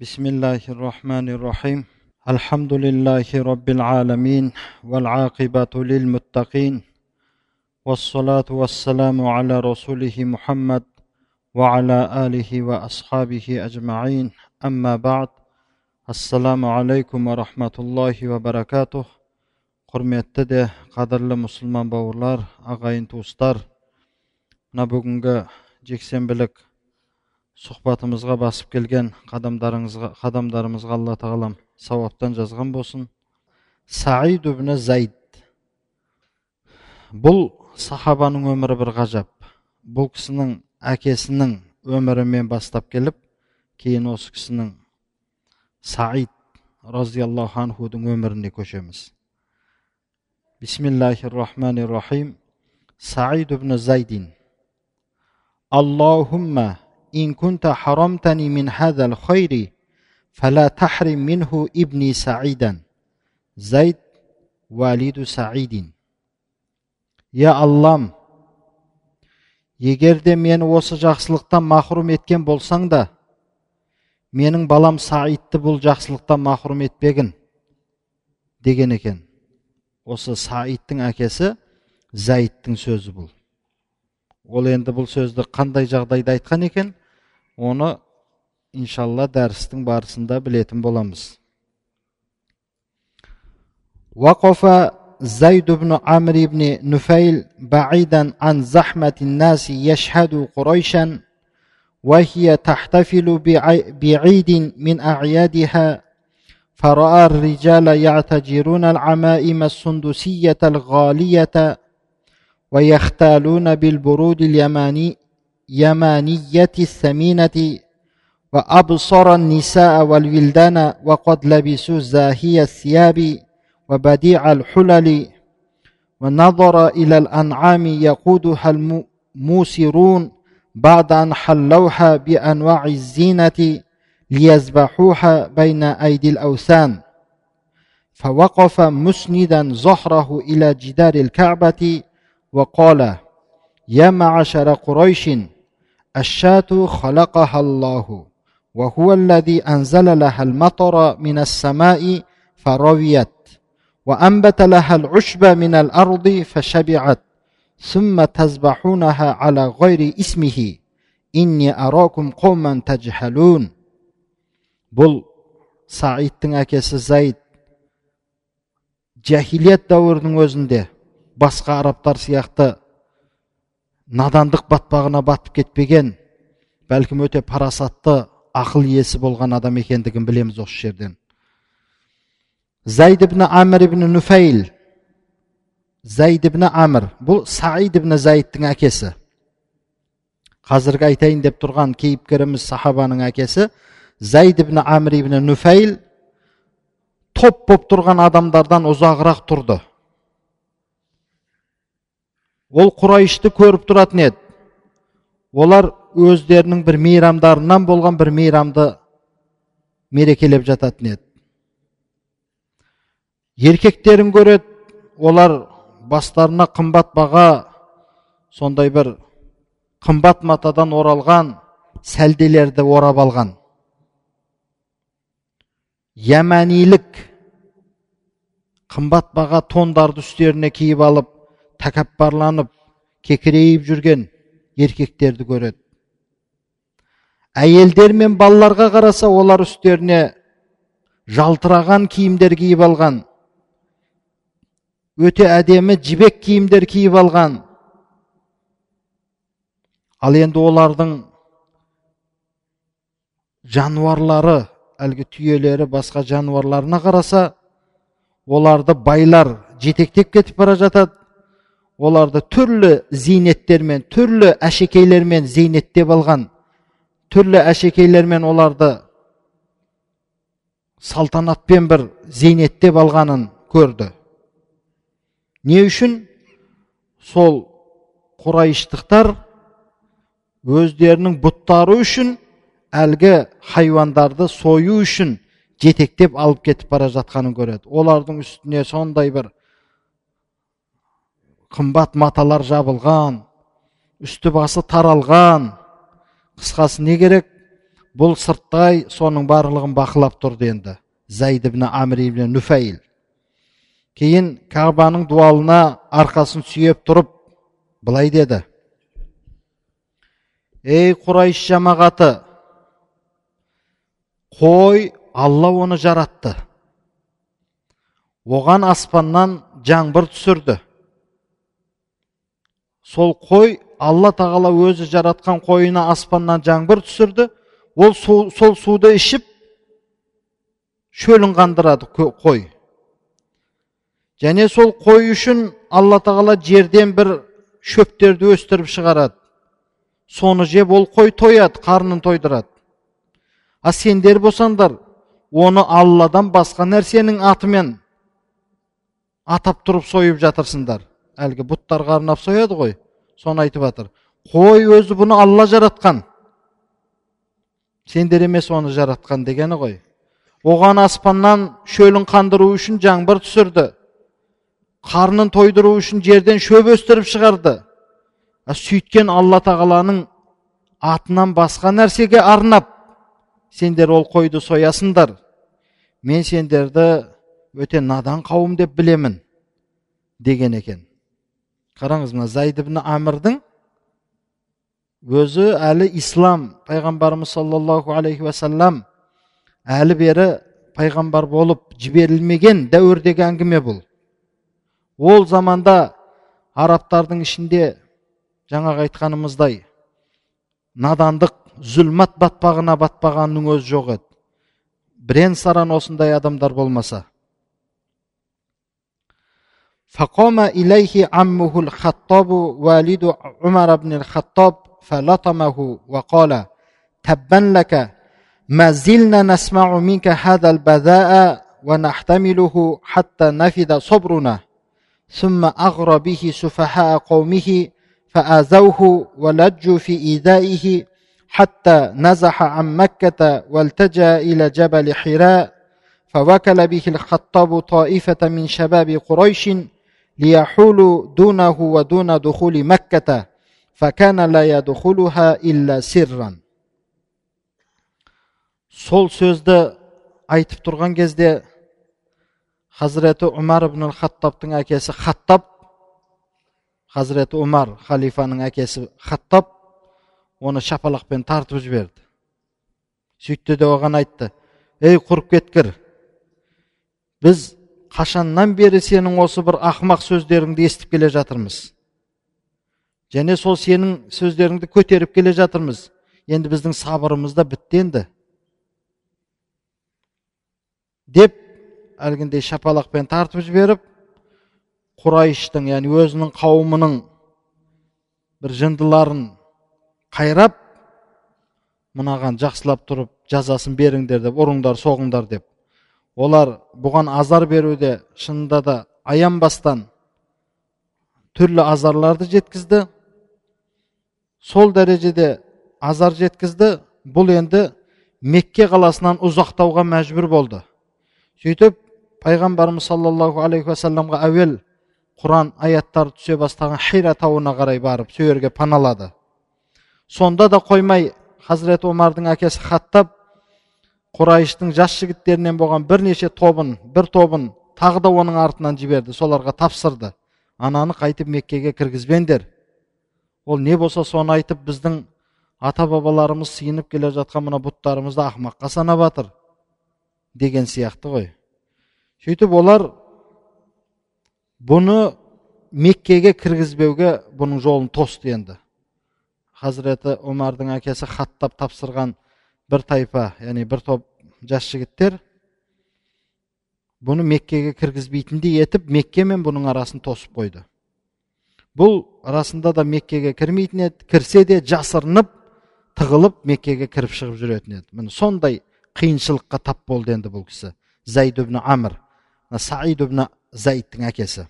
بسم الله الرحمن الرحيم الحمد لله رب العالمين والعاقبة للمتقين والصلاة والسلام على رسوله محمد وعلى آله وأصحابه أجمعين أما بعد السلام عليكم ورحمة الله وبركاته құрметті де қадірлі мұсылман бауырлар ағайын туыстар мына бүгінгі жексенбілік сұхбатымызға басып келген қадамдарыңызға қадамдарымызға алла тағалам сауаптан жазған болсын. Саид ибн зайд бұл сахабаның өмірі бір ғажап. Бұл кісінің әкесінің өмірімен бастап келіп кейін осы кісінің саид разиаллаху анхудың өміріне көшеміз. Бисмиллахи рахманир рахим саид ибн зайдин аллахумма إن كنت حرمتني من هذا الخير فلا تحرم منه ابني سعيدا زيد والد سعيد يا аллам егер де мені осы жақсылықтан махрұм еткен болсаң да менің балам саидті бұл жақсылықтан махрұм етпегін деген екен осы саидтің әкесі зәйіттің сөзі бұл ол енді бұл сөзді қандай жағдайда айтқан екен оны иншалла дәрістің барысында білетін боламыз وقف زيد بن عمرو بن نفيل بعيدا عن زحمة الناس يشهد قريشا وهي تحتفل بعيد من أعيادها فرأى الرجال يعتجرون العمائم السندسية الغالية ويختالون بالبرود اليماني يمانية الثمينة وأبصر النساء والولدان وقد لبسوا زاهي الثياب وبديع الحلل ونظر إلى الأنعام يقودها الموسرون بعد أن حلوها بأنواع الزينة ليذبحوها بين أيدي الأوثان. فوقف مسندا ظهره إلى جدار الكعبة وقال يا معشر قريش الشاة خلقها الله وهو الذي أنزل لها المطر من السماء فرويت وأنبت لها العشب من الأرض فشبعت ثم تذبحونها على غير اسمه إني أراكم قوما تجهلون бұл саидтің әкесі заид жахилият дәуірінің өзінде басқа арабтар сияқты надандық батпағына батып кетпеген бәлкім өте парасатты ақыл иесі болған адам екендігін білеміз осы жерден. Зайд ибн амр ибн нуфайл зайд ибн амр. Бұл саид ибн заидтің әкесі. Қазіргі айтайын деп тұрған кейіпкеріміз сахабаның әкесі зайд ибн амр ибн нуфайл топ боп тұрған адамдардан ұзағырақ тұрды. Ол құрайышты көріп тұратын еді. Олар өздерінің бір мейрамдарынан болған бір мейрамды мерекелеп жататын еді. Еркектерін көреді олар бастарына қымбат баға сондай бір қымбат матадан оралған сәлделерді орап алған. Яманилік қымбат баға тондарды үстеріне киіп алып тәкаппарланып кекірейіп жүрген еркектерді көреді. Әйелдер мен балаларға қараса олар үстеріне жалтыраған киімдер киіп алған өте әдемі жібек киімдер киіп алған. Ал енді олардың жануарлары әлгі түйелері басқа жануарларына қараса оларды байлар жетектеп кетіп бара жатады. Оларды түрлі зейнеттермен түрлі әшекейлермен зейнеттеп алған түрлі әшекейлермен оларды салтанатпен бір зейнеттеп алғанын көрді. Не үшін? Сол құрайыштықтар өздерінің бұттары үшін әлгі хайуандарды сою үшін жетектеп алып кетіп бара жатқанын көреді. Олардың үстіне сондай бір қымбат маталар жабылған үсті басы таралған. Қысқасы не керек? Бұл сырттай соның барлығын бақылап тұрды енді. Зайд ибн амр ибн кейін кабаның дуалына арқасын сүйеп тұрып былай деді. Ей құрайш жамағаты қой алла оны жаратты. Оған аспаннан жаңбыр түсірді. Сол қой алла тағала өзі жаратқан қойына аспаннан жаңбыр түсірді. Ол сол суды ішіп шөлін қандырады қой. Және сол қой үшін алла тағала жерден бір шөптерді өстіріп шығарады. Соны жеп ол қой тояды қарнын тойдырады. А сендер болсаңдар оны алладан басқа нәрсенің атымен атап тұрып сойып жатырсыңдар. Әлгі бұттарға арнап сояды ғой. Соны айтып жатыр қой өзі бұны алла жаратқан. Сендер емес оны жаратқан дегені ғой. Оған аспаннан шөлін қандыру үшін жаңбыр түсірді. Қарнын тойдыру үшін жерден шөп өстіріп шығарды. А сөйткен алла тағаланың атынан басқа нәрсеге арнап сендер ол қойды соясыңдар. Мен сендерді өте надан қауым деп білемін деген екен. Қараңыз мына зайд ибн амрдың өзі әлі ислам пайғамбарымыз саллаллаху алейхи уассалам әлі бері пайғамбар болып жіберілмеген дәуірдегі әңгіме бұл. Ол заманда арабтардың ішінде жаңағы айтқанымыздай надандық зүлмат батпағына батпағанның өзі жоқ еді. Бірен саран осындай адамдар болмаса. فقام إليه عمه الخطاب والد عمر بن الخطاب فلطمه وقال تبا لك ما زلنا نسمع منك هذا البذاء ونحتمله حتى نفد صبرنا. ثم أغرى به سفهاء قومه فآذوه ولجوا في إيذائه حتى نزح عن مكة والتجأ إلى جبل حراء فوكل به الخطاب طائفة من شباب قريش ليحول دونه ودون دخول مكة فكان لا يدخلها إلا سرا сол сөзді айтып тұрған кезде хазіреті умар ибн хаттабтың әкесі хаттаб хазіреті умар халифаның әкесі хаттаб оны шапалақпен тартып жіберді сөйтті де оған айтты ей құрып кеткір біз қашаннан бері сенің осы бір ақымақ сөздеріңді естіп келе жатырмыз. Және сол сенің сөздеріңді көтеріп келе жатырмыз. Енді біздің сабырымыз да бітті енді. Деп әлгіндей шапалақпен тартып жіберіп құрайыштың яғни өзінің қауымының бір жындыларын қайрап мынаған жақсылап тұрып жазасын беріңдер деп ұрыңдар соғыңдар деп олар бұған азар беруде шынында да аянбастан түрлі азарларды жеткізді. Сол дәрежеде азар жеткізді. Бұл енді мекке қаласынан ұзақтауға мәжбүр болды. Сөйтіп пайғамбарымыз саллаллаху алейхи уассаламға әуел құран аяттары түсе бастаған хира тауына қарай барып сол паналады. Сонда да қоймай хазіреті омардың әкесі хаттап құрайыштың жас жігіттерінен болған бірнеше тобын бір тобын тағы да оның артынан жіберді соларға тапсырды ананы қайтып меккеге кіргізбеңдер ол не болса соны айтып біздің ата бабаларымыз сиынып келе жатқан мына бұттарымызды ақымаққа санап жатыр деген сияқты ғой сөйтіп олар бұны меккеге кіргізбеуге бұның жолын тосты енді хазіреті омардың әкесі хаттап тапсырған бір тайпа яғни бір топ жас жігіттер бұны меккеге кіргізбейтіндей етіп мекке мен бұның арасын тосып қойды бұл расында да меккеге кірмейтін еді кірсе де жасырынып тығылып меккеге кіріп шығып жүретін еді міне сондай қиыншылыққа тап болды енді бұл кісі зайд ибн амр саид ибн зайдтың әкесі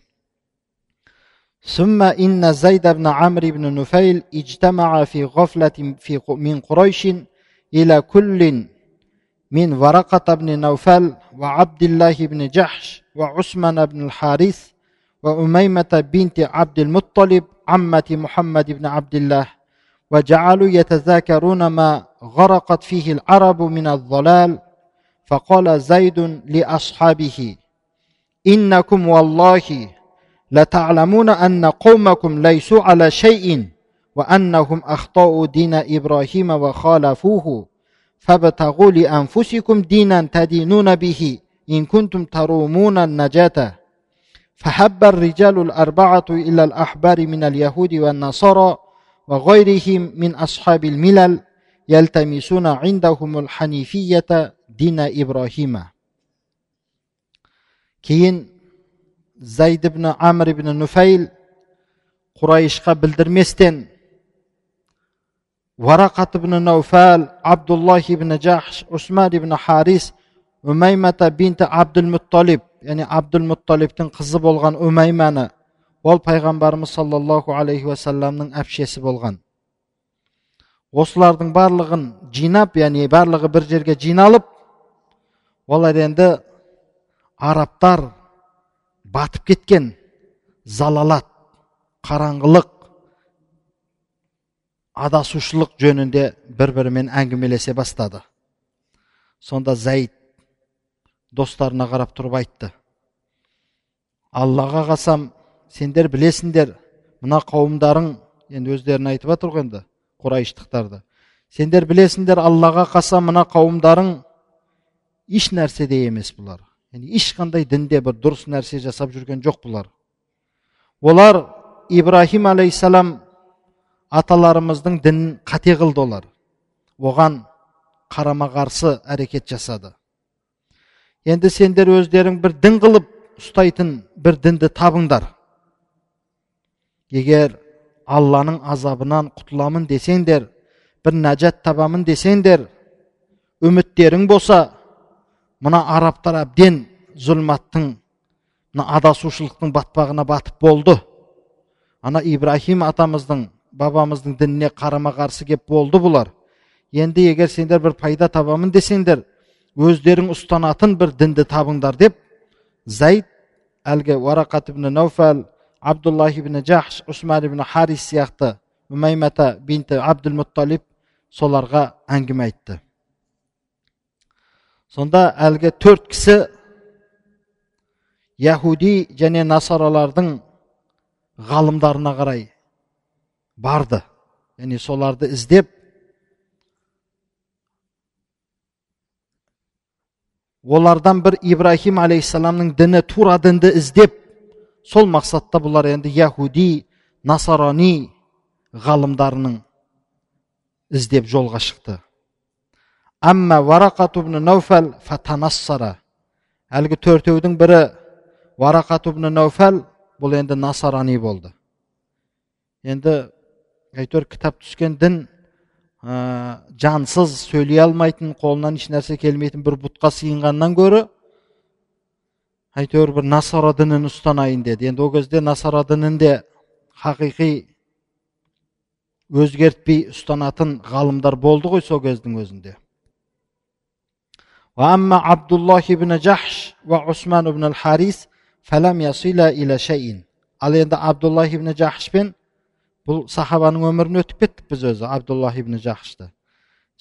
ثم إن زيد بن عمرو بن نفيل اجتمع في غفلة في من قريش إلى كل من ورقة بن نوفل وعبد الله بن جحش وعثمان بن الحارث وأميمة بنت عبد المطلب عمة محمد بن عبد الله وجعلوا يتذاكرون ما غرقت فيه العرب من الضلال فقال زيد لأصحابه إنكم والله لتعلمون أن قومكم ليسوا على شيء. وأنهم أخطأوا دين إبراهيم وخالفوه فابتغوا لأنفسكم دينا تدينون به إن كنتم ترومون النجاة. فحب الرجال الأربعة إلى الأحبار من اليهود والنصارى وغيرهم من أصحاب الملل يلتمسون عندهم الحنيفية دين إبراهيم. كين زيد بن عمرو بن نفيل qurayishga bildirmasdan ibn navfal abdulloh ibn jahsh usmon ibn haris umaymata binti abdul muttolib ya'ni abdul muttolibning qizi bo'lgan umaymani ол пайғамбарымыз саллаллаху алейхи уассаламның әпшесі болған осылардың барлығын жинап яғни барлығы бір жерге жиналып олар енді арабтар батып кеткен залалат қараңғылық адасушылық жөнінде бір бірімен әңгімелесе бастады. Сонда зәйд достарына қарап тұрып айтты. Аллаға қасам сендер білесіңдер мына қауымдарың енді өздерін айтып жатыр ғой енді құрайыштықтарды сендер білесіңдер аллаға қасам мына қауымдарың еш нәрседе емес бұлар. Яғни ешқандай дінде бір дұрыс нәрсе жасап жүрген жоқ бұлар. Олар ибраһим алейхисалам аталарымыздың дінін қате қылды олар. Оған қарама қарсы әрекет жасады. Енді сендер өздерің бір дін қылып ұстайтын бір дінді табыңдар. Егер алланың азабынан құтыламын десеңдер бір нәжат табамын десеңдер үміттерің болса мына арабтар әбден зұлматтың мына адасушылықтың батпағына батып болды. Ана ибраһим атамыздың бабамыздың дініне қарама қарсы кеп болды бұлар енді егер сендер бір пайда табамын десеңдер өздерің ұстанатын бір дінді табыңдар деп зайд әлгі варақат ибн науфал абдуллах ибн жахш усман ибн харис сияқты умаймата бинті абдул мутталиб соларға әңгіме айтты сонда әлгі төрт кісі яхуди және насаралардың ғалымдарына қарай барды яғни соларды іздеп олардан бір ибраһим алейхисаламның діні тура дінді іздеп сол мақсатта бұлар енді яхуди насарани ғалымдарының іздеп жолға шықты әлгі төртеудің бірі варақат науфал бұл енді насарани болды енді әйтеуір кітап түскен дін ә, жансыз сөйлей алмайтын қолынан еш нәрсе келмейтін бір бұтқа сыйынғаннан гөрі әйтеуір бір насара дінін ұстанайын деді. Енді ол кезде насара дінінде хақиқи өзгертпей ұстанатын ғалымдар болды ғой сол кездің өзінде. Усман ибн харис фәләм ясила иля шәйин ал енді абдуллах ибн жахшпен бұл сахабаның өмірін өтіп кеттік біз өзі абдуллах ибн жахшты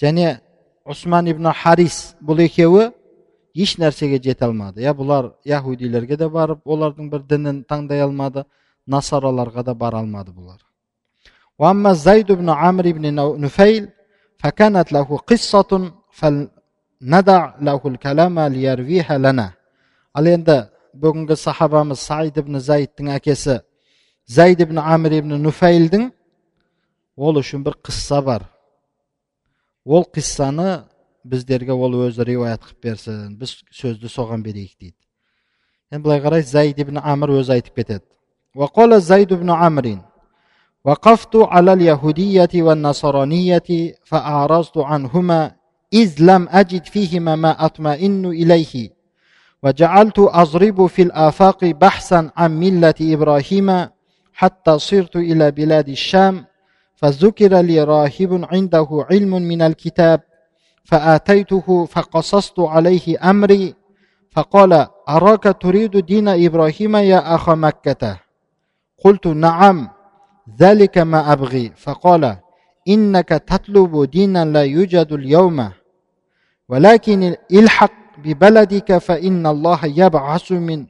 және усман ибн харис бұл екеуі еш нәрсеге жете алмады иә бұлар яхудилерге де барып олардың бір дінін таңдай алмады насараларға да бара алмады бұлар وأما زيد بن عمرو بن نفيل فكانت له قصة فلندع له الكلام ليرويها لنا ал енді бүгінгі сахабамыз саид ибн заидтің әкесі зайд ибн амир ибн нуфайлдің ол үшін бір қисса бар ол қиссаны біздерге ол өзі риуаят қылып берсін біз сөзді соған берейік дейді енді былай қарай зайд ибн амр өзі айтып кетеді وقال زيد بن عمرو وقفت على اليهودية والنصرانية فأعرضت عنهما إذ لم أجد فيهما ما أطمئن إليه وجعلت أضرب في الآفاق بحثا عن ملة إبراهيم حتى صرت إلى بلاد الشام فذكر لي راهب عنده علم من الكتاب فآتيته فقصصت عليه أمري فقال أراك تريد دين إبراهيم يا أخ مكة؟ قلت نعم ذلك ما أبغي. فقال إنك تطلب دينا لا يوجد اليوم ولكن الحق ببلدك فإن الله يبعث من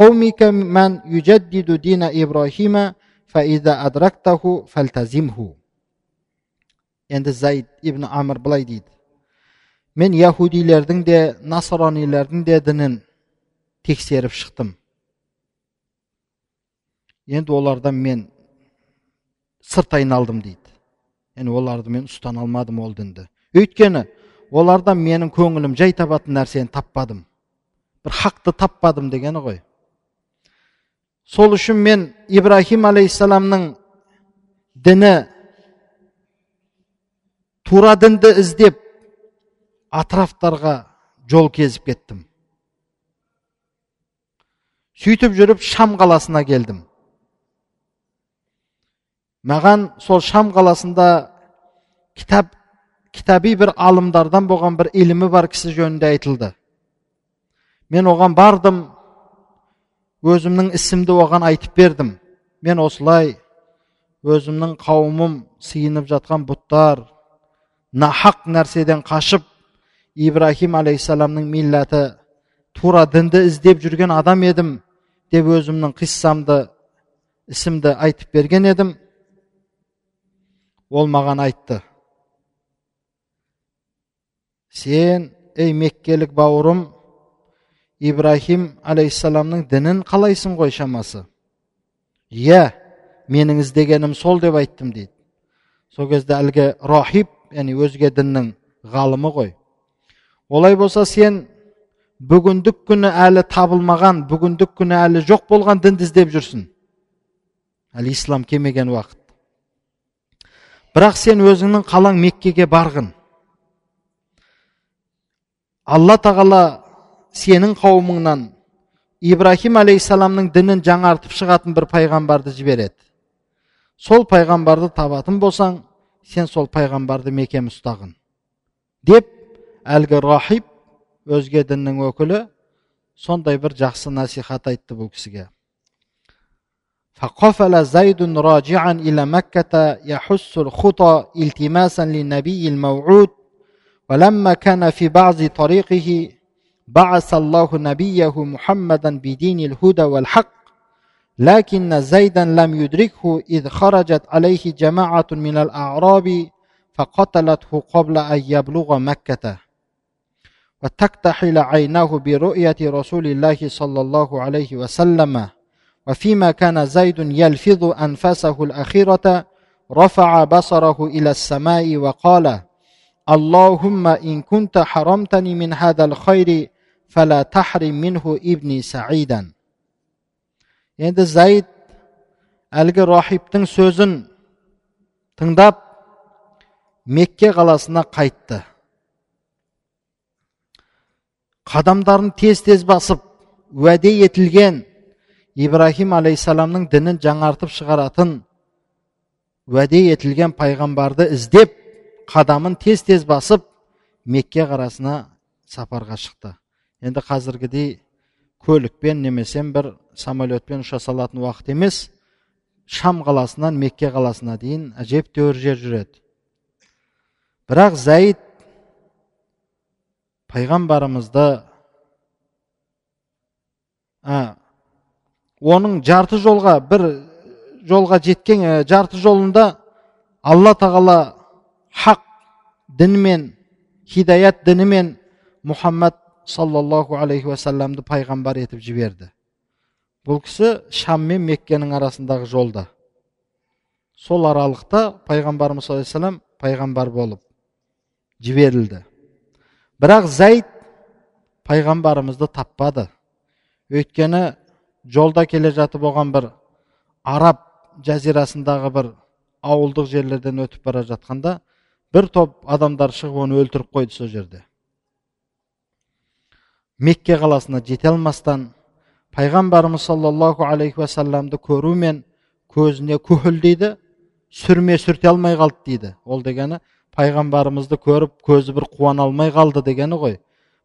قومك من يجدد دين إبراهيم فإذا أدركته فالتزمه endi zayd ibn amir былай дейді мен яхудилердің де насранилердің де дінін тексеріп шықтым енді олардан мен сырт айналдым дейді яғни оларды мен ұстана алмадым ол дінді өйткені олардан менің көңілім жай табатын нәрсені таппадым бір хақты таппадым дегені ғой сол үшін мен ибраһим алейхисаламның діні тура дінді іздеп атрафтарға жол кезіп кеттім. Сөйтіп жүріп шам қаласына келдім. Маған сол шам қаласында кітап кітаби бір алымдардан болған бір ілімі бар кісі жөнінде айтылды. Мен оған бардым өзімнің ісімді оған айтып бердім. Мен осылай өзімнің қауымым сиынып жатқан бұттар нахақ нәрседен қашып ибраһим алейхисаламның милләті тура дінді іздеп жүрген адам едім деп өзімнің қиссамды ісімді айтып берген едім. Ол маған айтты. Сен ей меккелік бауырым ибраһим алейхисаламның дінін қалайсың ғой шамасы иә менің іздегенім сол деп айттым дейді сол кезде әлгі рахиб яғни өзге діннің ғалымы ғой олай болса сен бүгіндік күні әлі табылмаған бүгіндік күні әлі жоқ болған дінді іздеп жүрсің әлі ислам келмеген уақыт бірақ сен өзіңнің қалаң меккеге барғын алла тағала сенің қауымыңнан ибраһим алейхисаламның дінін жаңартып шығатын бір пайғамбарды жібереді сол пайғамбарды табатын болсаң сен сол пайғамбарды мекем ұстағын деп әлгі рахиб өзге діннің өкілі сондай бір жақсы насихат айтты бұл кісіге فقفل زيد راجعا إلى مكة يحس الخطى التماسا للنبي الموعود ولما كان في بعض طريقه بعث الله نبيه محمدا بدين الهدى والحق لكن زيدا لم يدركه إذ خرجت عليه جماعة من الأعراب فقتلته قبل أن يبلغ مكة. وتكتحل عيناه برؤية رسول الله صلى الله عليه وسلم. وفيما كان زيد يلفظ أنفاسه الأخيرة رفع بصره إلى السماء وقال اللهم إن كنت حرمتني من هذا الخير фәлә тахрим минху ибни саидан енді Зайд әлгі рахибтың сөзін тыңдап мекке қаласына қайтты. қадамдарын тез тез басып уәде етілген ибраһим алейхисаламның дінін жаңартып шығаратын уәде етілген пайғамбарды іздеп қадамын тез тез басып мекке қарасына сапарға шықты енді қазіргідей көлікпен немесе бір самолетпен ұша салатын уақыт емес. Шам қаласынан мекке қаласына дейін әжептәуір жер жүреді. Бірақ зәйд пайғамбарымызды ә, оның жарты жолға бір жолға жеткен жарты жолында алла тағала хақ дінімен хидаят дінімен мұхаммад саллаллаху алейхи уассаламды пайғамбар етіп жіберді бұл кісі шам мен меккенің арасындағы жолда сол аралықта пайғамбарымыз саллаллаху алейhi пайғамбар болып жіберілді бірақ зәйд пайғамбарымызды таппады өйткені жолда келе жатып оған бір араб жазирасындағы бір ауылдық жерлерден өтіп бара жатқанда бір топ адамдар шығып оны өлтіріп қойды сол жерде мекке қаласына жете алмастан пайғамбарымыз саллаллаху алейхи уассаламды көрумен көзіне дейді сүрме сүрте алмай қалды дейді. Ол дегені пайғамбарымызды көріп көзі бір қуана алмай қалды дегені ғой.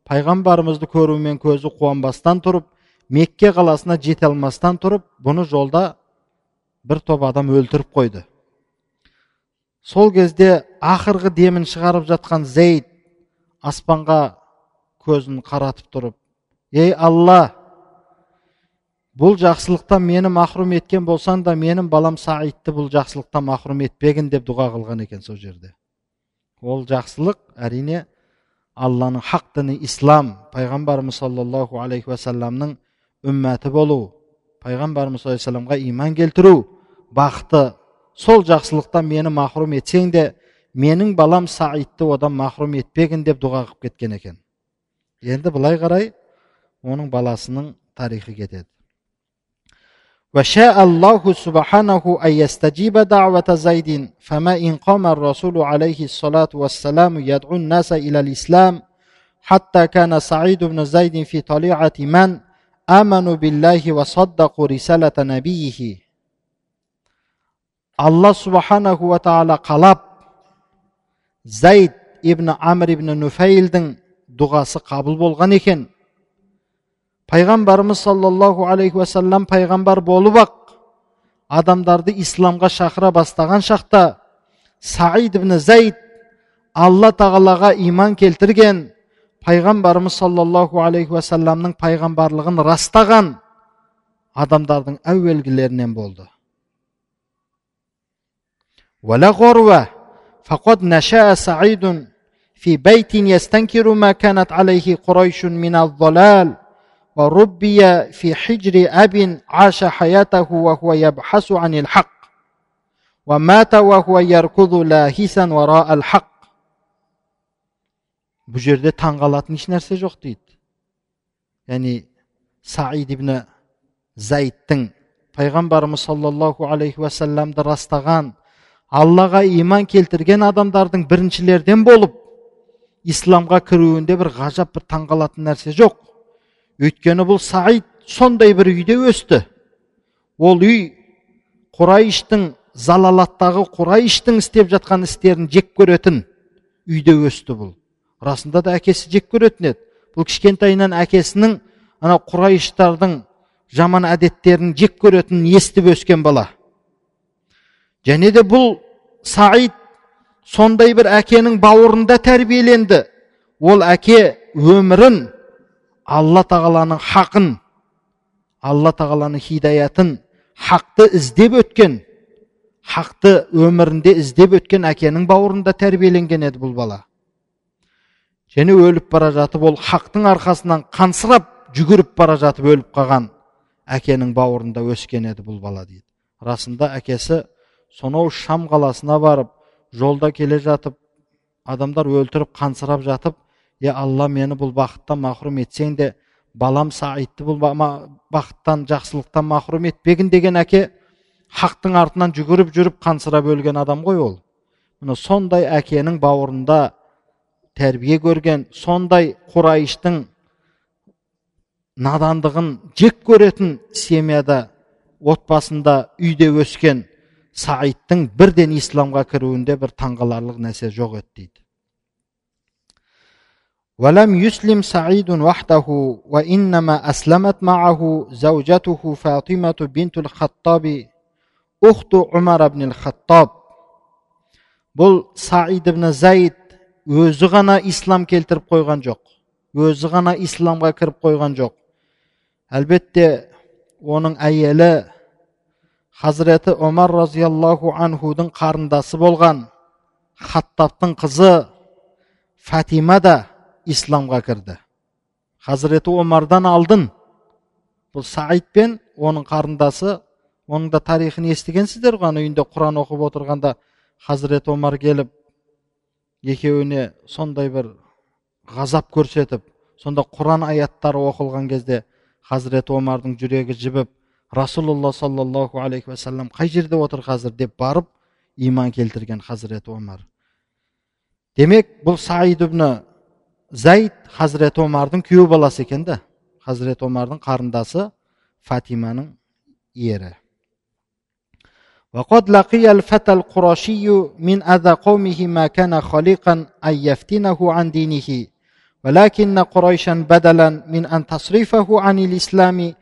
Пайғамбарымызды көрумен көзі қуанбастан тұрып мекке қаласына жете алмастан тұрып бұны жолда бір топ адам өлтіріп қойды. Сол кезде ақырғы демін шығарып жатқан зейд аспанға көзін қаратып тұрып ей алла бұл жақсылықтан мені махрұм еткен болсаң да менің балам саидты бұл жақсылықтан махрұм етпегін деп дұға қылған екен сол жерде. Ол жақсылық әрине алланың хақ діні ислам пайғамбарымыз саллаллаху алейхи уассаламның үммәті болу пайғамбарымыз саллаллаху алейхи иман келтіру бақыты. Сол жақсылықтан мені махрұм етсең де менің балам саидты одан махрұм етпегін деп дұға қылып кеткен екен. енді былай қарай оның баласының тарихы кетеді وشاء الله سبحانه أن يستجيب دعوة زيد فما إن قام الرسول عليه الصلاة والسلام يدعو الناس إلى الإسلام حتى كان سعيد بن زيد في طليعة من آمنوا بالله وصدقوا رسالة نبيه الله سبحانه وتعالى قلب زيد ибн амр ибн нуфейлдің дұғасы қабыл болған екен пайғамбарымыз саллаллаху алейхи уассалам пайғамбар болып ақ адамдарды исламға шақыра бастаған шақта саид ибн зайд алла тағалаға иман келтірген пайғамбарымыз саллаллаху алейхи уассаламның пайғамбарлығын растаған адамдардың әуелгілерінен болды فقد نشأ سعيد في بيت يستنكر ما كانت عليه قريش من الضلال وربي في حجر أب عاش حياته وهو يبحث عن الحق ومات وهو يركض لاهسا وراء الحق бұл жерде таңғалатын еш жоқ дейді яғни саид ибн зайдтың пайғамбарымыз саллаллаху алейхи уассаламды растаған аллаға иман келтірген адамдардың біріншілерден болып исламға кіруінде бір ғажап бір таңғалатын нәрсе жоқ. Өйткені бұл саид сондай бір үйде өсті. Ол үй құрайыштың залалаттағы құрайыштың істеп жатқан істерін жек көретін үйде өсті бұл. Расында да әкесі жек көретін еді. Бұл кішкентайынан әкесінің ана құрайыштардың жаман әдеттерін жек көретінін естіп өскен бала? Және де бұл саид сондай бір әкенің бауырында тәрбиеленді. Ол әке өмірін алла тағаланың хақын алла тағаланың хидаятын хақты іздеп өткен хақты өмірінде іздеп өткен әкенің бауырында тәрбиеленген еді бұл бала. Және өліп бара жатып ол хақтың арқасынан қансырап жүгіріп бара жатып өліп қалған әкенің бауырында өскен еді бұл бала дейді. Расында әкесі сонау шам қаласына барып жолда келе жатып адамдар өлтіріп қансырап жатып е алла мені бұл бақыттан махрұм етсең де балам саидты бұл бақыттан жақсылықтан махрұм етпегін деген әке хақтың артынан жүгіріп жүріп қансырап өлген адам ғой ол. Міне сондай әкенің бауырында тәрбие көрген сондай құрайыштың надандығын жек көретін семьяда отбасында үйде өскен саидтың бірден исламға кіруінде бір таңғаларлық нәрсе жоқ еді дейді ولم يسلم سعيد وحده وإنما أسلمت معه زوجته فاطمة بنت الخطاب أخت عمر بن الخطاب бұл саид ибн заид өзі ғана ислам келтіріп қойған жоқ өзі ғана исламға кіріп қойған жоқ әлбетте оның әйелі хазіреті омар разиаллаху анхудың қарындасы болған хаттабтың қызы фатима да исламға кірді хазіреті омардан алдын бұл саид пен оның қарындасы оның да тарихын естігенсіздер ғой үйінде құран оқып отырғанда хазіреті омар келіп екеуіне сондай бір ғазап көрсетіп сонда құран аяттары оқылған кезде хазіреті омардың жүрегі жібіп расулалла саллаллаху алейхи уассалам қай жерде отыр қазір деп барып иман келтірген хазіреті омар демек бұл саид ибн зайд хазірет омардың күйеу баласы екен да хазірет омардың қарындасы фатиманың ері وقد لقي الفتى القرشي من أذى قومه ما كان خليقا أن يفتنه عن دينه ولكن قريشا بدلا من أن تصرفه عن الإسلام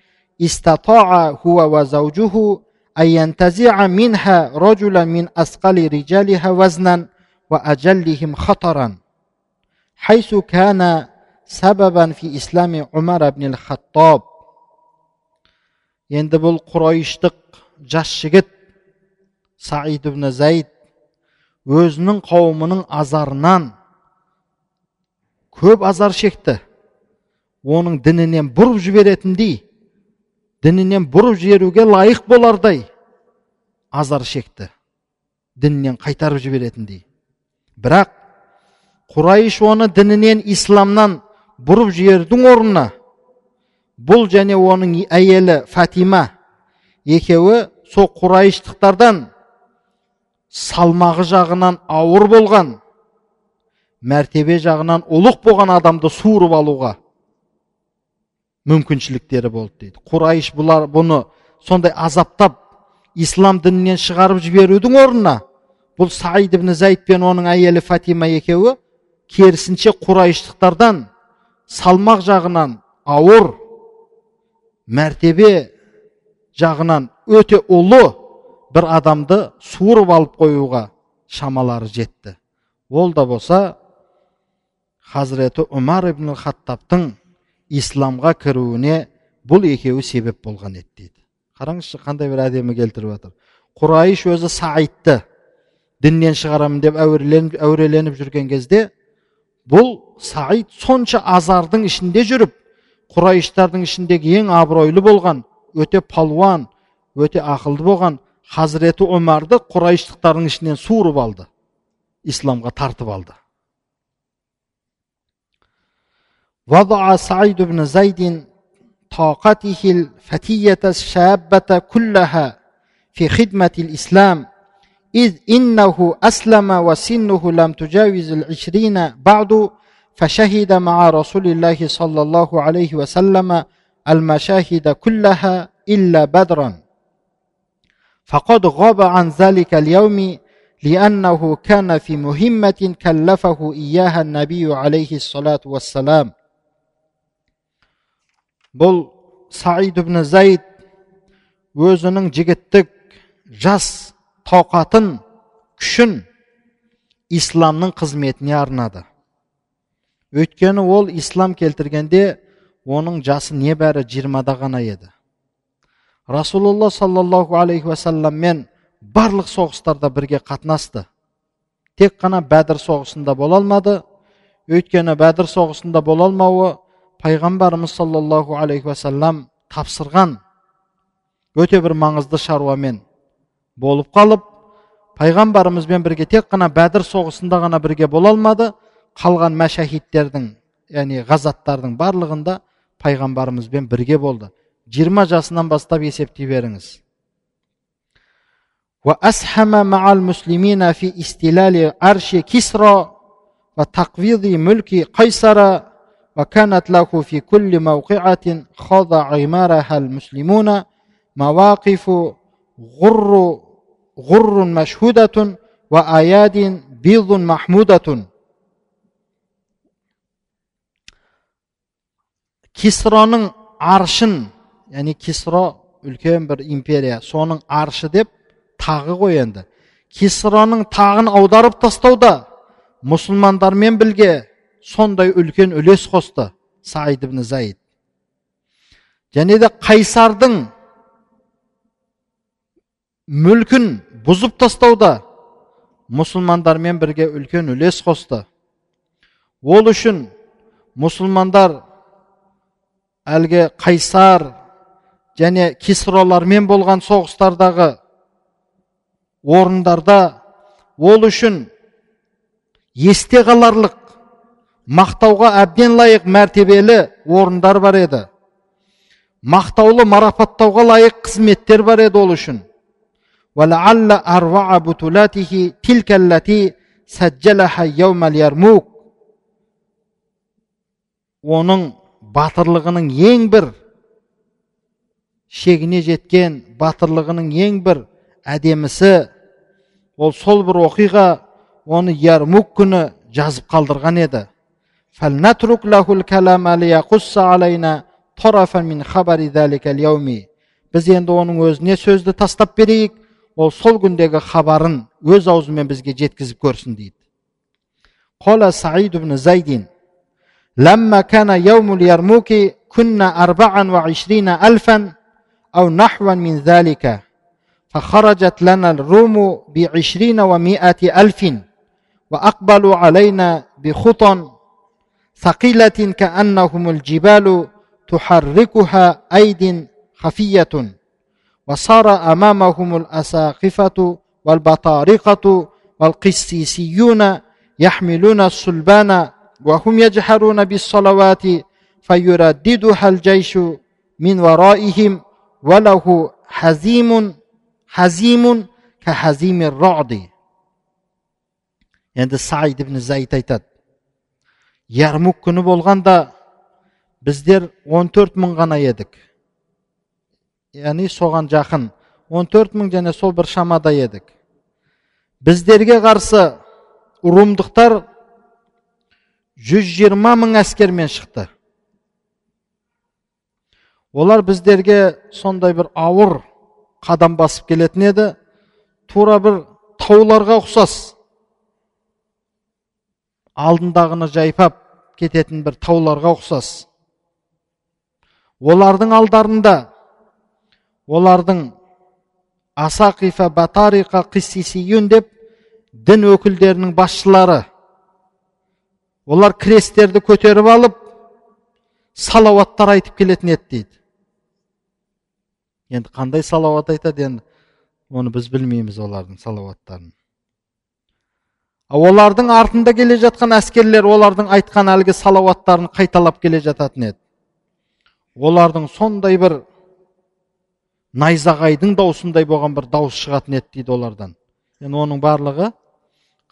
استطاع هو وزوجه أن ينتزع منها رجلا من أثقل رجالها وزنا وأجلهم خطرا حيث كان سببا في إسلام عمر بن الخطاب енді бұл құрайыштық жас жігіт саид ибн зайд өзінің қауымының азарынан көп азар шекті оның дінінен бұрып жіберетіндей дінінен бұрып жіберуге лайық болардай азар шекті дінінен қайтарып жіберетіндей бірақ құрайыш оны дінінен исламнан бұрып жіберудің орнына бұл және оның әйелі фатима екеуі сол құрайыштықтардан салмағы жағынан ауыр болған мәртебе жағынан ұлық болған адамды суырып алуға мүмкіншіліктері болды дейді. Құрайыш бұлар бұны сондай азаптап ислам дінінен шығарып жіберудің орнына бұл саид ибн зайд пен оның әйелі фатима екеуі керісінше құрайыштықтардан салмақ жағынан ауыр мәртебе жағынан өте ұлы бір адамды суырып алып қоюға шамалары жетті. Ол да болса хазіреті умар ибн хаттабтың исламға кіруіне бұл екеуі себеп болған еді дейді. Қараңызшы қандай бір әдемі келтіріп жатыр. Құрайыш өзі саидты діннен шығарамын деп әуреленіп, әуреленіп жүрген кезде бұл саид сонша азардың ішінде жүріп құрайыштардың ішіндегі ең абыройлы болған өте палуан өте ақылды болған хазіреті омарды құрайыштықтардың ішінен суырып алды исламға тартып алды. وضع سعيد بن زيد طاقته الفتية الشابة كلها في خدمة الإسلام إذ إنه أسلم وسنه لم تجاوز العشرين بعد فشهد مع رسول الله صلى الله عليه وسلم المشاهد كلها إلا بدرا. فقد غاب عن ذلك اليوم لأنه كان في مهمة كلفه إياها النبي عليه الصلاة والسلام. Бұл саид ибн зайд өзінің жігіттік жас тауқатын күшін исламның қызметіне арнады. Өйткені ол ислам келтіргенде оның жасы небәрі жиырмада ғана еді. Расулалла саллаллаху алейхи уассаламмен барлық соғыстарда бірге қатынасты. Тек қана бәдір соғысында бола алмады. Өйткені бәдір соғысында бола алмауы пайғамбарымыз саллаллаху алейхи уассалам тапсырған өте бір маңызды шаруамен болып қалып пайғамбарымызбен бірге тек қана бәдір соғысында ғана бірге бола алмады қалған мәшәһидтердің яғни ғазаттардың барлығында пайғамбарымызбен бірге болды жиырма жасынан бастап есептей беріңіз وأسهم مع المسلمين في استلال عرش كسرى وتقويض ملك قيصر وكانت له في كل موقعة خاض عمارها المسلمون مواقف غر غر مشهودة وآياد بيض محمودة кисроның аршын яғни кисро үлкен бір империя соның аршы деп тағы ғой енді кисроның тағын аударып тастауда мұсылмандармен білге сондай үлкен үлес қосты саид ибн заид. Және де қайсардың мүлкін бұзып тастауда мұсылмандармен бірге үлкен үлес қосты. Ол үшін мұсылмандар әлгі қайсар және кисролармен болған соғыстардағы орындарда ол үшін есте қаларлық мақтауға әбден лайық мәртебелі орындар бар еді. Мақтаулы марапаттауға лайық қызметтер бар еді ол үшін. Оның батырлығының ең бір шегіне жеткен батырлығының ең бір әдемісі ол сол бір оқиға оны ярмук күні жазып қалдырған еді. فلنترك له الكلام ليقص علينا طرفا من خبر ذلك اليوم біз енді оның өзіне сөзді тастап берейік ол сол күндегі хабарын өз аузымен бізге жеткізіп көрсін дейді قال سعيد بن زيد لما كان يوم اليرموك كنا أربعا وعشرين ألفا أو نحوا من ذلك فخرجت لنا الروم بعشرين ومائة ألف وأقبلوا علينا بخطى ثقيلة كأنهم الجبال تحركها أيد خفية وصار أمامهم الأساقفة والبطارقة والقسيسيون يحملون الصلبان وهم يجحرون بالصلوات فيرددها الجيش من ورائهم وله حزيم حزيم كحزيم الرعد. يعني السعيد بن زيد ярмук күні болғанда біздер 14 мың ғана едік. Яғни соған жақын 14 мың және сол бір шамада едік. Біздерге қарсы румдықтар 120 мың әскермен шықты. Олар біздерге сондай бір ауыр қадам басып келетін еді. Тура бір тауларға ұқсас. Алдындағыны жайпап кететін бір тауларға ұқсас. Олардың алдарында олардың асақифа батарика қиссисиюн деп дін өкілдерінің басшылары олар крестерді көтеріп алып салауаттар айтып келетін еді дейді. Енді қандай салауат айтады? Енді оны біз білмейміз олардың салауаттарын. Олардың артында келе жатқан әскерлер олардың айтқан әлгі салауаттарын қайталап келе жататын еді. Олардың сондай бір найзағайдың даусындай болған бір дауыс шығатын еді дейді олардан. Енді оның барлығы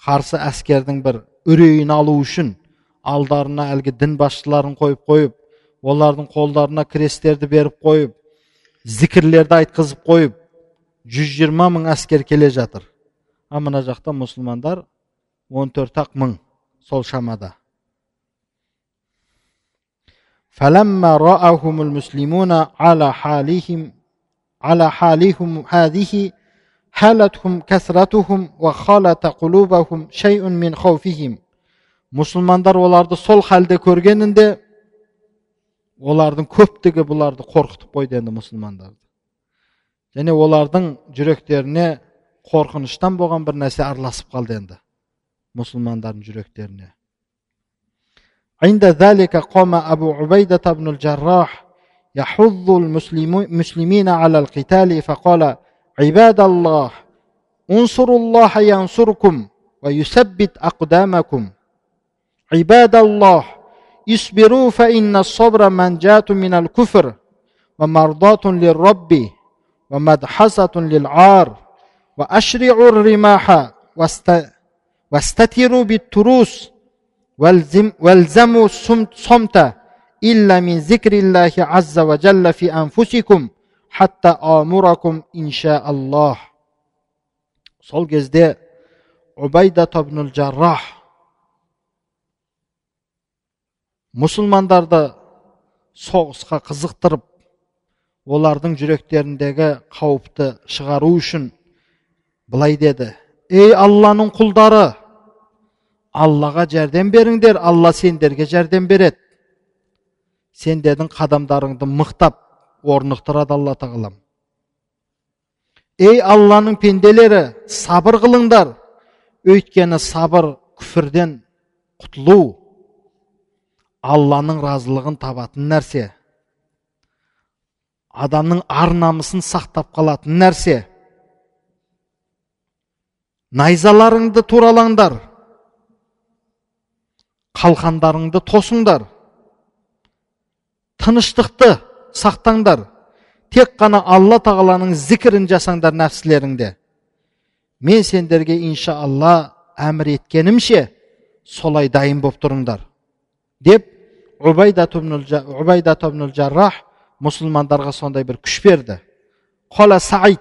қарсы әскердің бір үрейін алу үшін алдарына әлгі дін басшыларын қойып қойып олардың қолдарына крестерді беріп қойып зікірлерді айтқызып қойып 120 мың әскер келе жатыр. А мына жақта мұсылмандар 14 ақ мың сол шамада فلما رآهم المسلمون على حالهم على حالهم هذه حالتهم كثرتهم وخالط قلوبهم شيء من خوفهم мұсылмандар оларды сол халде көргенінде олардың көптігі бұларды қорқытып қойды енді мұсылмандарды және олардың жүректеріне қорқыныштан болған бір нәрсе араласып қалды енді musulmonlarning yuraklarni عند ذلك قام أبو عبيدة بن الجراح يحض المسلمين على القتال فقال عباد الله انصروا الله ينصركم ويثبت أقدامكم. عباد الله اصبروا فإن الصبر منجاة من الكفر ومرضاة للرب ومدحصة للعار. وأشرعوا الرماح واست واستتروا بالتروس والزموا الصمت إلا من ذكر الله عز وجل في أنفسكم حتى آمركم إن شاء الله сол кезде убайда ибн жаррах мұсылмандарды соғысқа қызықтырып олардың жүректеріндегі қауіпті шығару үшін былай деді ей алланың құлдары Аллаға жәрдем беріңдер алла сендерге жәрдем береді. Сендердің қадамдарыңды мықтап орнықтырады алла тағалам. Ей алланың пенделері сабыр қылыңдар. Өйткені сабыр күфірден құтылу алланың разылығын табатын нәрсе. Адамның ар намысын сақтап қалатын нәрсе. Найзаларыңды туралаңдар. Қалқандарыңды тосыңдар. Тыныштықты сақтаңдар. Тек қана алла тағаланың зікірін жасаңдар нәпсілеріңде. Мен сендерге иншалла әмір еткенімше солай дайын болып тұрыңдар деп убайда ибн жаррах мұсылмандарға сондай бір күш берді. Қола саид.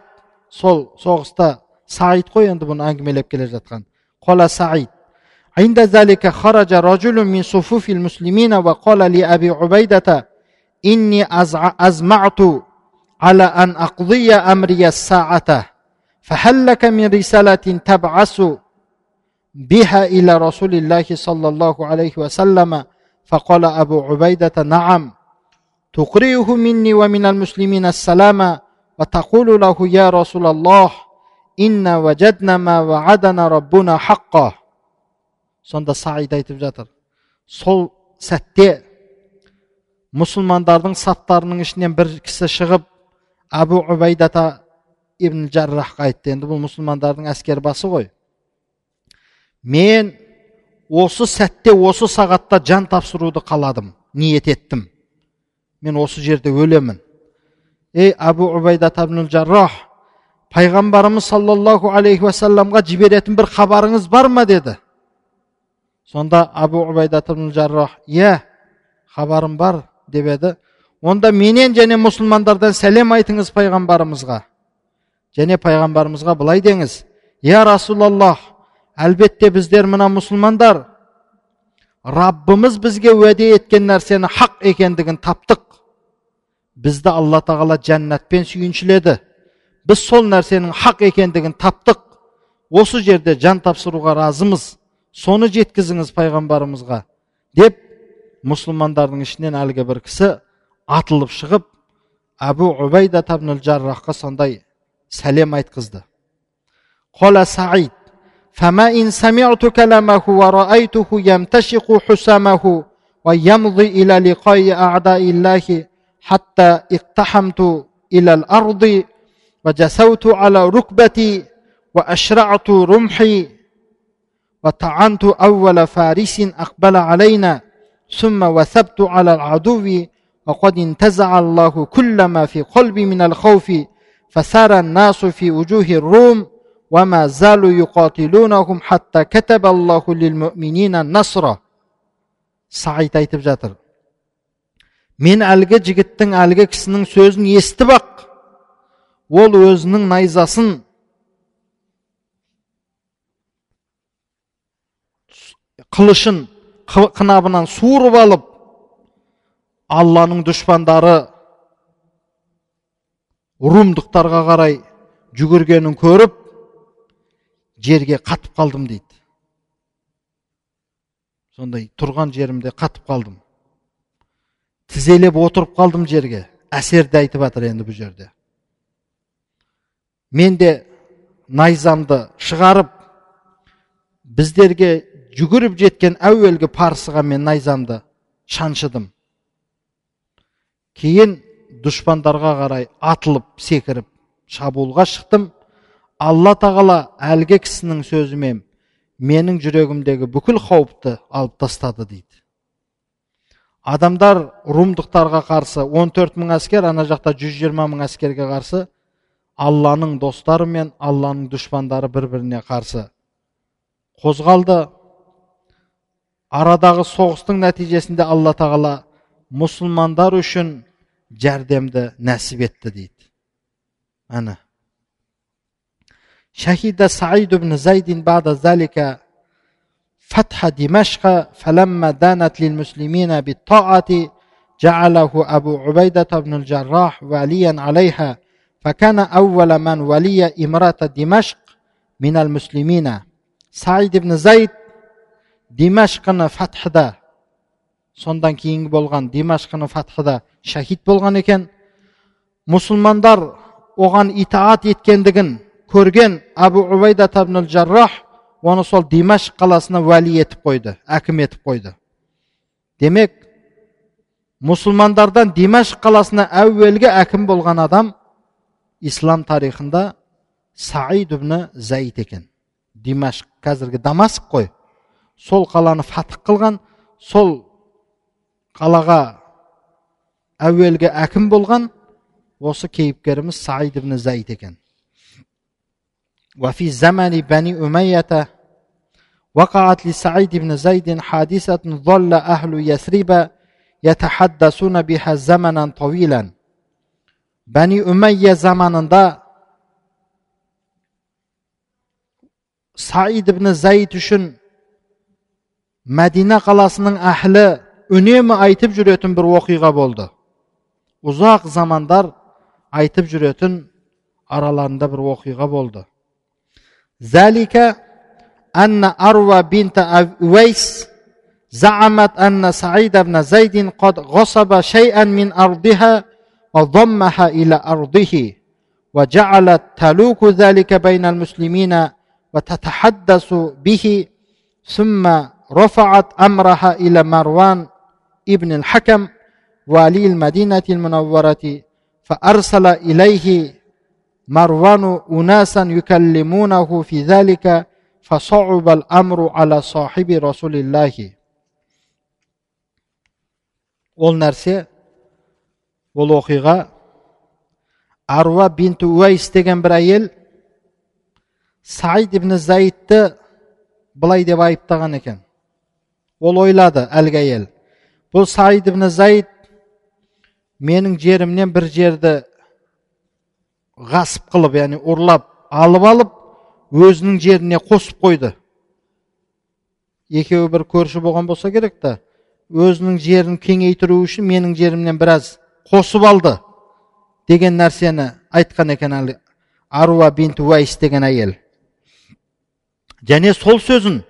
Сол соғыста саид қой енді бұны әңгімелеп келе жатқан. Қола саид. عند ذلك خرج رجل من صفوف المسلمين وقال لأبي عبيدة إني أزمعت على أن أقضي أمري الساعة فهل لك من رسالة تبعث بها إلى رسول الله صلى الله عليه وسلم؟ فقال أبو عبيدة نعم. تقرئه مني ومن المسلمين السلام وتقول له يا رسول الله إنا وجدنا ما وعدنا ربنا حقا. Сонда саид айтып жатыр. Сол сәтте мұсылмандардың саптарының ішінен бір кісі шығып әбу убайдата ибн жаррахқа айтты. Енді бұл мұсылмандардың әскер басы ғой. Мен осы сәтте осы сағатта жан тапсыруды қаладым ниет еттім. Мен осы жерде өлемін. Ей әбу убайда ибн жаррах пайғамбарымыз саллаллаху алейхи уассаламға жіберетін бір хабарыңыз бар ма деді. Сонда әбу убайда жаррах иә хабарым бар деп еді. Онда менен және мұсылмандардан сәлем айтыңыз пайғамбарымызға. Және пайғамбарымызға былай деңіз. Я расулаллах әлбетте біздер мына мұсылмандар. Раббымыз бізге уәде еткен нәрсені хақ екендігін таптық. Бізді алла тағала жәннатпен сүйіншіледі. Біз сол нәрсенің хақ екендігін таптық. Осы жерде жан тапсыруға разымыз соны жеткізіңіз пайғамбарымызға деп мұсылмандардың ішінен әлгі бір кісі атылып шығып әбу убайда табнул жаррахқа сондай сәлем айтқызды қола саид فما إن سمعت كلامه ورأيته يمتشق حسامه ويمضي إلى لقاء أعداء الله حتى اقتحمت إلى الأرض وجسوت على ركبتي وأشرعت رمحي وطعنت أول فارس أقبل علينا ثم وثبت على العدو وقد انتزع الله كل ما في قلبي من الخوف فسار الناس في وجوه الروم وما زالوا يقاتلونهم حتى كتب الله للمؤمنين النصر саид айтып жатыр мен әлгі жігіттің әлгі кісінің сөзін естіп ақ ол өзінің найзасын қылышын қынабынан суырып алып алланың дұшпандары румдықтарға қарай жүгіргенін көріп жерге қатып қалдым дейді. Сондай тұрған жерімде қатып қалдым. Тізелеп отырып қалдым жерге. Әсерді айтып жатыр енді бұл жерде. Мен де найзамды шығарып біздерге жүгіріп жеткен әуелгі парсыға мен найзамды шаншыдым. Кейін дұшпандарға қарай атылып секіріп шабуылға шықтым. Алла тағала әлгі кісінің сөзімен менің жүрегімдегі бүкіл қауіпті алып тастады дейді. Адамдар румдықтарға қарсы 14 мың әскер ана жақта 120 мың әскерге қарсы алланың достары мен алланың дұшпандары бір біріне қарсы қозғалды арадағы соғыстың нәтижесінде алла тағала мұсылмандар үшін жәрдемді нәсіп етті дейді әне شهد سعيد بن زيد بعد ذلك فتح دمشق فلما دانت للمسلمين بالطاعة جعله أبو عبيدة بن الجراح واليا عليها فكان أول من ولي إمارة دمشق من المسلمين سعيد بن زيد димашқыны фатхыда сондан кейінгі болған димашқыны фатхыда шахид болған екен мұсылмандар оған итаат еткендігін көрген әбу убайда табнул жаррах оны сол димаш қаласына уәли етіп қойды әкім етіп қойды демек мұсылмандардан димаш қаласына әуелгі әкім болған адам ислам тарихында саид ибн заид екен димаш қазіргі дамаск қой сол қаланы фатық қылған сол қалаға әуелгі әкім болған осы кейіпкеріміз саид ибн заид екен وفي زمن بني أمية وقعت لسعيد بن زيد حادثة ظل أهل يثرب يتحدثون بها زمنا طويلا بني أمية zamanında Said ibn Zayd үшін madina qalasining ahli unumi aytib yurayotgan bir voqea bo'ldi uzoq zamonlar aytib yurayotgan aralarında bir voqea bo'ldi zalika anna arva binta uvays زعمت أن سعيد بن زيد قد غصب شيئا من أرضها وضمها إلى أرضه وجعلت تلوك ذلك بين المسلمين وتتحدث به ثم رفعت أمرها إلى مروان ابن الحكم والي المدينة المنورة فأرسل إليه مروان أناسا يكلمونه في ذلك فصعب الأمر على صاحب رسول الله ол нәрсе ол оқиға аруа бинт уайс деген бір әйел саид ибн заидті былай деп айыптаған екен ол ойлады әлгі әйел. Бұл саид ибн заид менің жерімнен бір жерді ғасып қылып яғни ұрлап алып алып өзінің жеріне қосып қойды. Екеуі бір көрші болған болса керек та өзінің жерін кеңейтіру үшін менің жерімнен біраз қосып алды деген нәрсені айтқан екен әлі аруа бинт уайс деген әйел. Және сол сөзін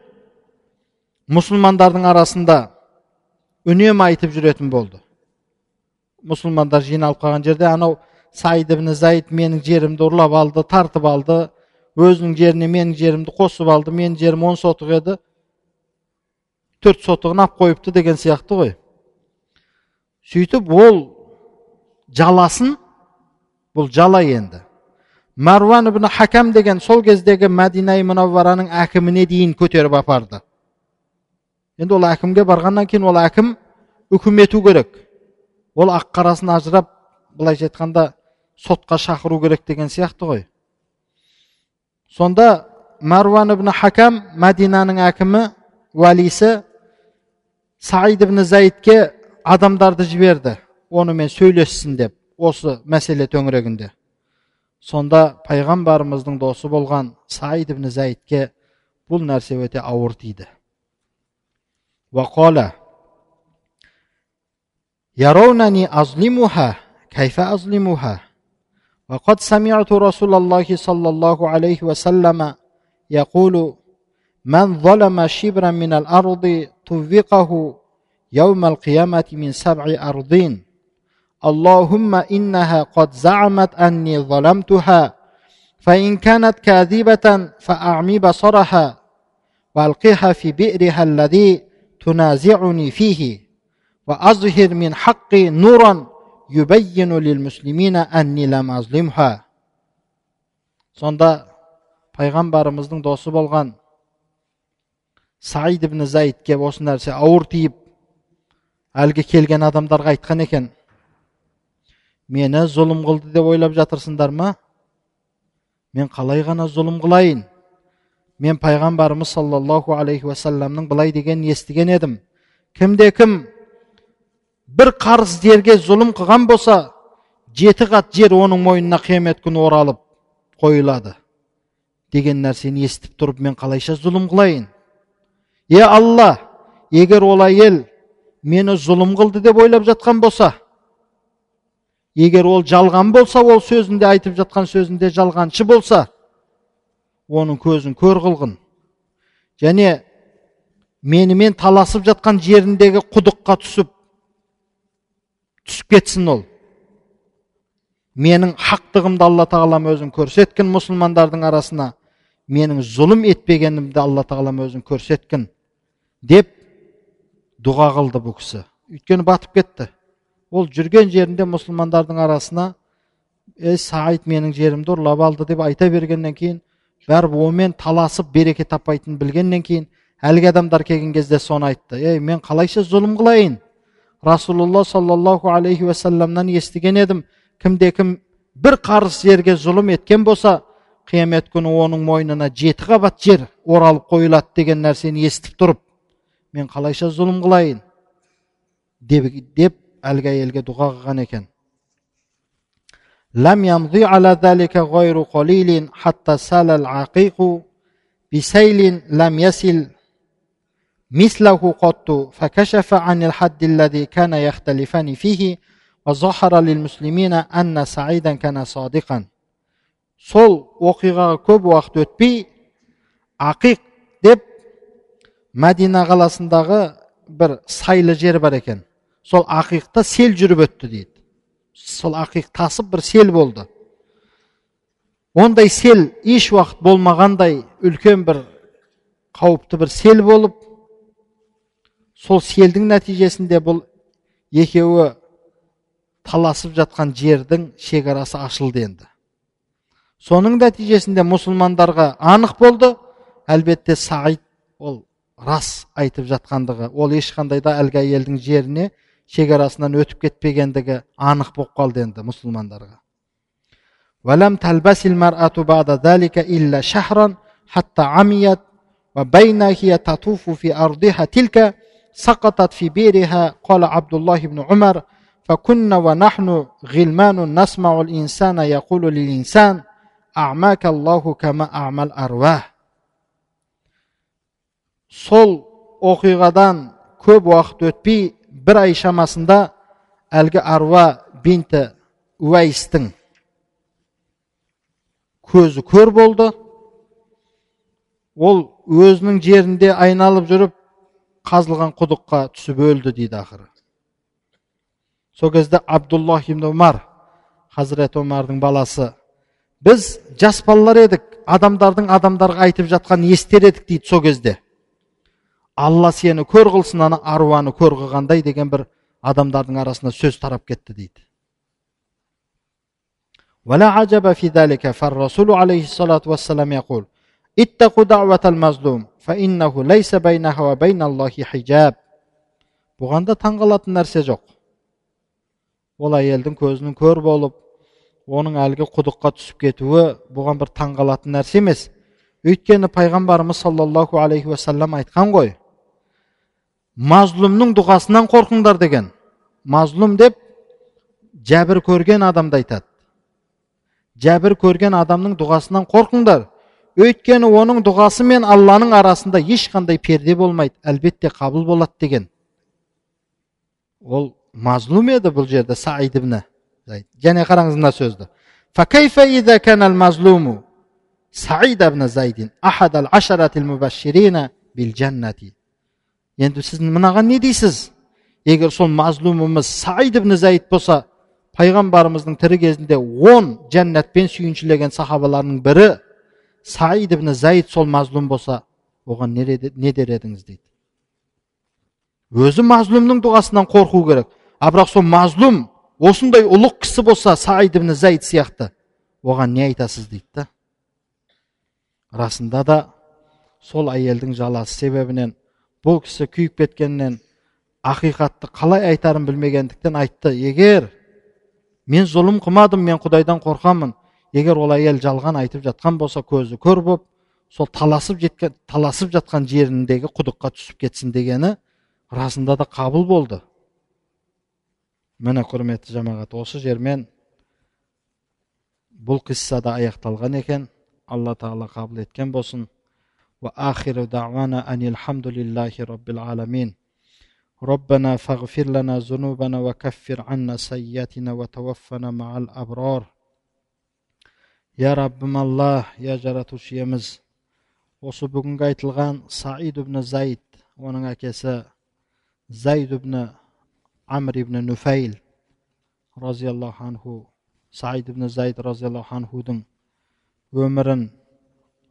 мұсылмандардың арасында үнемі айтып жүретін болды. Мұсылмандар жиналып қалған жерде анау саид ибн заид менің жерімді ұрлап алды тартып алды өзінің жеріне менің жерімді қосып алды менің жерім он сотық еді төрт сотығын алып қойыпты деген сияқты ғой. Сөйтіп ол жаласын бұл жала енді. Марван ибн хакам деген сол кездегі мәдина мұнаввараның әкіміне дейін көтеріп апарды. Енді ол әкімге барғаннан кейін ол әкім үкім ету керек. Ол ақ қарасын ажырап былайша айтқанда сотқа шақыру керек деген сияқты ғой. Сонда марван ибн хакам мәдинаның әкімі уәлисі саид ибн заидке адамдарды жіберді. Онымен сөйлессін деп. Осы мәселе төңірегінде. Сонда пайғамбарымыздың досы болған саид ибн заидке бұл нәрсе өте ауыр тиді وقال يرونني أظلمها كيف أظلمها؟ وقد سمعت رسول الله صلى الله عليه وسلم يقول من ظلم شبرا من الأرض طوقه يوم القيامة من سبع أرضين. اللهم إنها قد زعمت أني ظلمتها فإن كانت كاذبة فأعمي بصرها وألقها في بئرها الذي تنازعني فيه وأظهر من حقي نورا يبين للمسلمين أني لم أظلمها сонда пайғамбарымыздың досы болған саид ибн заидке осы нәрсе ауыр тиіп әлгі келген адамдарға айтқан екен мені зұлым қылды деп ойлап жатырсыңдар ма мен қалай ғана зұлым қылайын Мен пайғамбарымыз саллаллаху алейхи уассаламның былай дегенін естіген едім кімде кім бір қарыз жерге зұлым қылған болса жеті қат жер оның мойнына қиямет күні оралып қойылады деген нәрсені естіп тұрып мен қалайша зұлым қылайын е алла егер ол әйел мені зұлым қылды деп ойлап жатқан болса егер ол жалған болса ол сөзінде айтып жатқан сөзінде жалғаншы болса оның көзін көр қылғын. Және менімен таласып жатқан жеріндегі құдыққа түсіп түсіп кетсін ол. Менің хақтығымды алла тағалам өзің көрсеткін мұсылмандардың арасына менің зұлым етпегенімді алла тағалам өзің көрсеткін деп дұға қылды бұл кісі. Өйткені батып кетті. Ол жүрген жерінде мұсылмандардың арасына ей саид менің жерімді ұрлап алды деп айта бергеннен кейін бәрібір онымен таласып береке таппайтынын білгеннен кейін әлгі адамдар келген кезде соны айтты. Ей мен қалайша зұлым қылайын? Расулалла саллаллаху алейхи уассаламнан естіген едім кімде кім бір қарыз жерге зұлым еткен болса қиямет күні оның мойнына жеті қабат жер оралып қойылады деген нәрсені естіп тұрып мен қалайша зұлым қылайын? деп, деп әлгі әйелге дұға қылған екен. لم يمضي على ذلك غير قليل حتى سال العقيق بسيل لم يسل مثله قط فكشف عن الحد الذي كان يختلفان فيه сол оқиғаға көп уақыт өтпей ақиқ деп мәдина қаласындағы бір сайлы жер бар екен сол ақиқта сел жүріп өтті дейді сол ақиқ тасып бір сел болды. Ондай сел еш уақыт болмағандай үлкен бір қауіпті бір сел болып сол селдің нәтижесінде бұл екеуі таласып жатқан жердің шекарасы ашылды енді. Соның нәтижесінде мұсылмандарға анық болды. Әлбетте саид ол рас айтып жатқандығы ол ешқандай да әлгі әйелдің жеріне шекарасынан өтіп кетпегендігі анық болып қалды енді мұсылмандарға ولم تلبس المرأة بعد ذلك إلا شهرا حتى عميت وبين هي تطوف في أرضها تلك سقطت في بئرها قال عبد الله بن عمر فكنا ونحن غلمان نسمع الإنسان يقول للإنسان أعماك الله كما أعمى الأرواح сол оқиғадан көп уақыт өтпей бір ай шамасында әлгі аруа бинті уәйістің көзі көр болды. Ол өзінің жерінде айналып жүріп қазылған құдыққа түсіп өлді дейді ақыры. Сол кезде абдуллах ибн омар хазірет омардың баласы біз жас балалар едік адамдардың адамдарға айтып жатқанын естер едік дейді сол кезде алла сені көр қылсын ана аруаны көр қылғандай деген бір адамдардың арасында сөз тарап кетті дейді ولا عجب في ذلك فالرسول عليه الصلاة والسلام يقول اتقوا دعوة المظلوم فإنه ليس بينها وبين الله حجاب бұғанда таңғалатын нәрсе жоқ ол әйелдің көзінің көр болып оның әлгі құдыққа түсіп кетуі бұған бір таңғалатын нәрсе емес өйткені пайғамбарымыз саллаллаху алейхи уассалам айтқан ғой мазлумның дұғасынан қорқыңдар деген мазлум деп жәбір көрген адамды айтады жәбір көрген адамның дұғасынан қорқыңдар өйткені оның дұғасы мен алланың арасында ешқандай перде болмайды әлбетте қабыл болады деген ол мазлум еді бұл жерде саид ибн және қараңыз мына сөзді саид ибн зайдин ахад енді сіз мынаған не дейсіз егер сол мазлумымыз саид ибн заид болса пайғамбарымыздың тірі кезінде он жәннатпен сүйіншілеген сахабаларының бірі саид ибн заид сол мазлум болса оған не дер едіңіз дейді өзі мазлумның дұғасынан қорқу керек а бірақ сол мазлум осындай ұлық кісі болса саид ибн заид сияқты оған не айтасыз дейді да расында да сол әйелдің жаласы себебінен бұл кісі күйіп кеткеннен ақиқатты қалай айтарын білмегендіктен айтты. Егер мен зұлым қылмадым мен құдайдан қорқамын егер ол әйел жалған айтып жатқан болса көзі көр болып сол таласып жеткен таласып жатқан жеріндегі құдыққа түсіп кетсін дегені расында да қабыл болды. Міне құрметті жамағат осы жермен бұл қисса да аяқталған екен. Алла тағала қабыл еткен болсын. وآخر دعوانا أن الحمد لله رب العالمين ربنا فاغفر لنا ذنوبنا وكفر عنا سيئاتنا وتوفنا مع الأبرار يا رب الله يا жаратушиеміз осы бүгінгі айтылған саид ибн зайд оның әкесі зайд ибн амр ибн нуфайл разиаллаху анху саид ибн зайд разиаллаху анхудың өмірін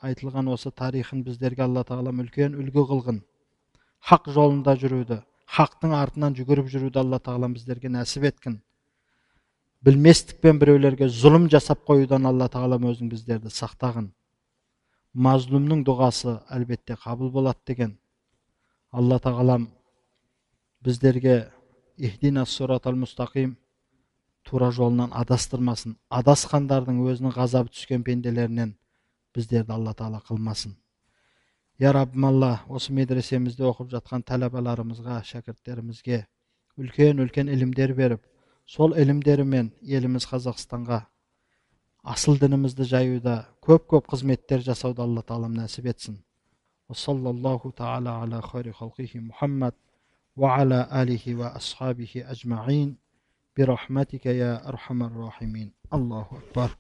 айтылған осы тарихын біздерге алла тағалам үлкен үлгі қылғын. Хақ жолында жүруді хақтың артынан жүгіріп жүруді алла тағалам біздерге нәсіп еткін білместікпен біреулерге зұлым жасап қоюдан алла тағалам өзің біздерді сақтағын мазлумның дұғасы әлбетте қабыл болады деген. Алла тағалам біздерге ихдина сурат мұстақим тура жолынан адастырмасын. Адасқандардың өзінің ғазабы түскен пенделерінен біздерді алла тағала қылмасын я раббым алла осы медресемізде оқып жатқан тәләбаларымызға шәкірттерімізге үлкен үлкен ілімдер беріп сол ілімдерімен еліміз қазақстанға асыл дінімізді жаюда көп көп қызметтер жасауды алла тағалам нәсіп етсін саллаллаху тағала ала хайри халқихи мұхаммад وعلى آله وأصحابه أجمعين برحمتك يا أرحم الراحمين الله أكبر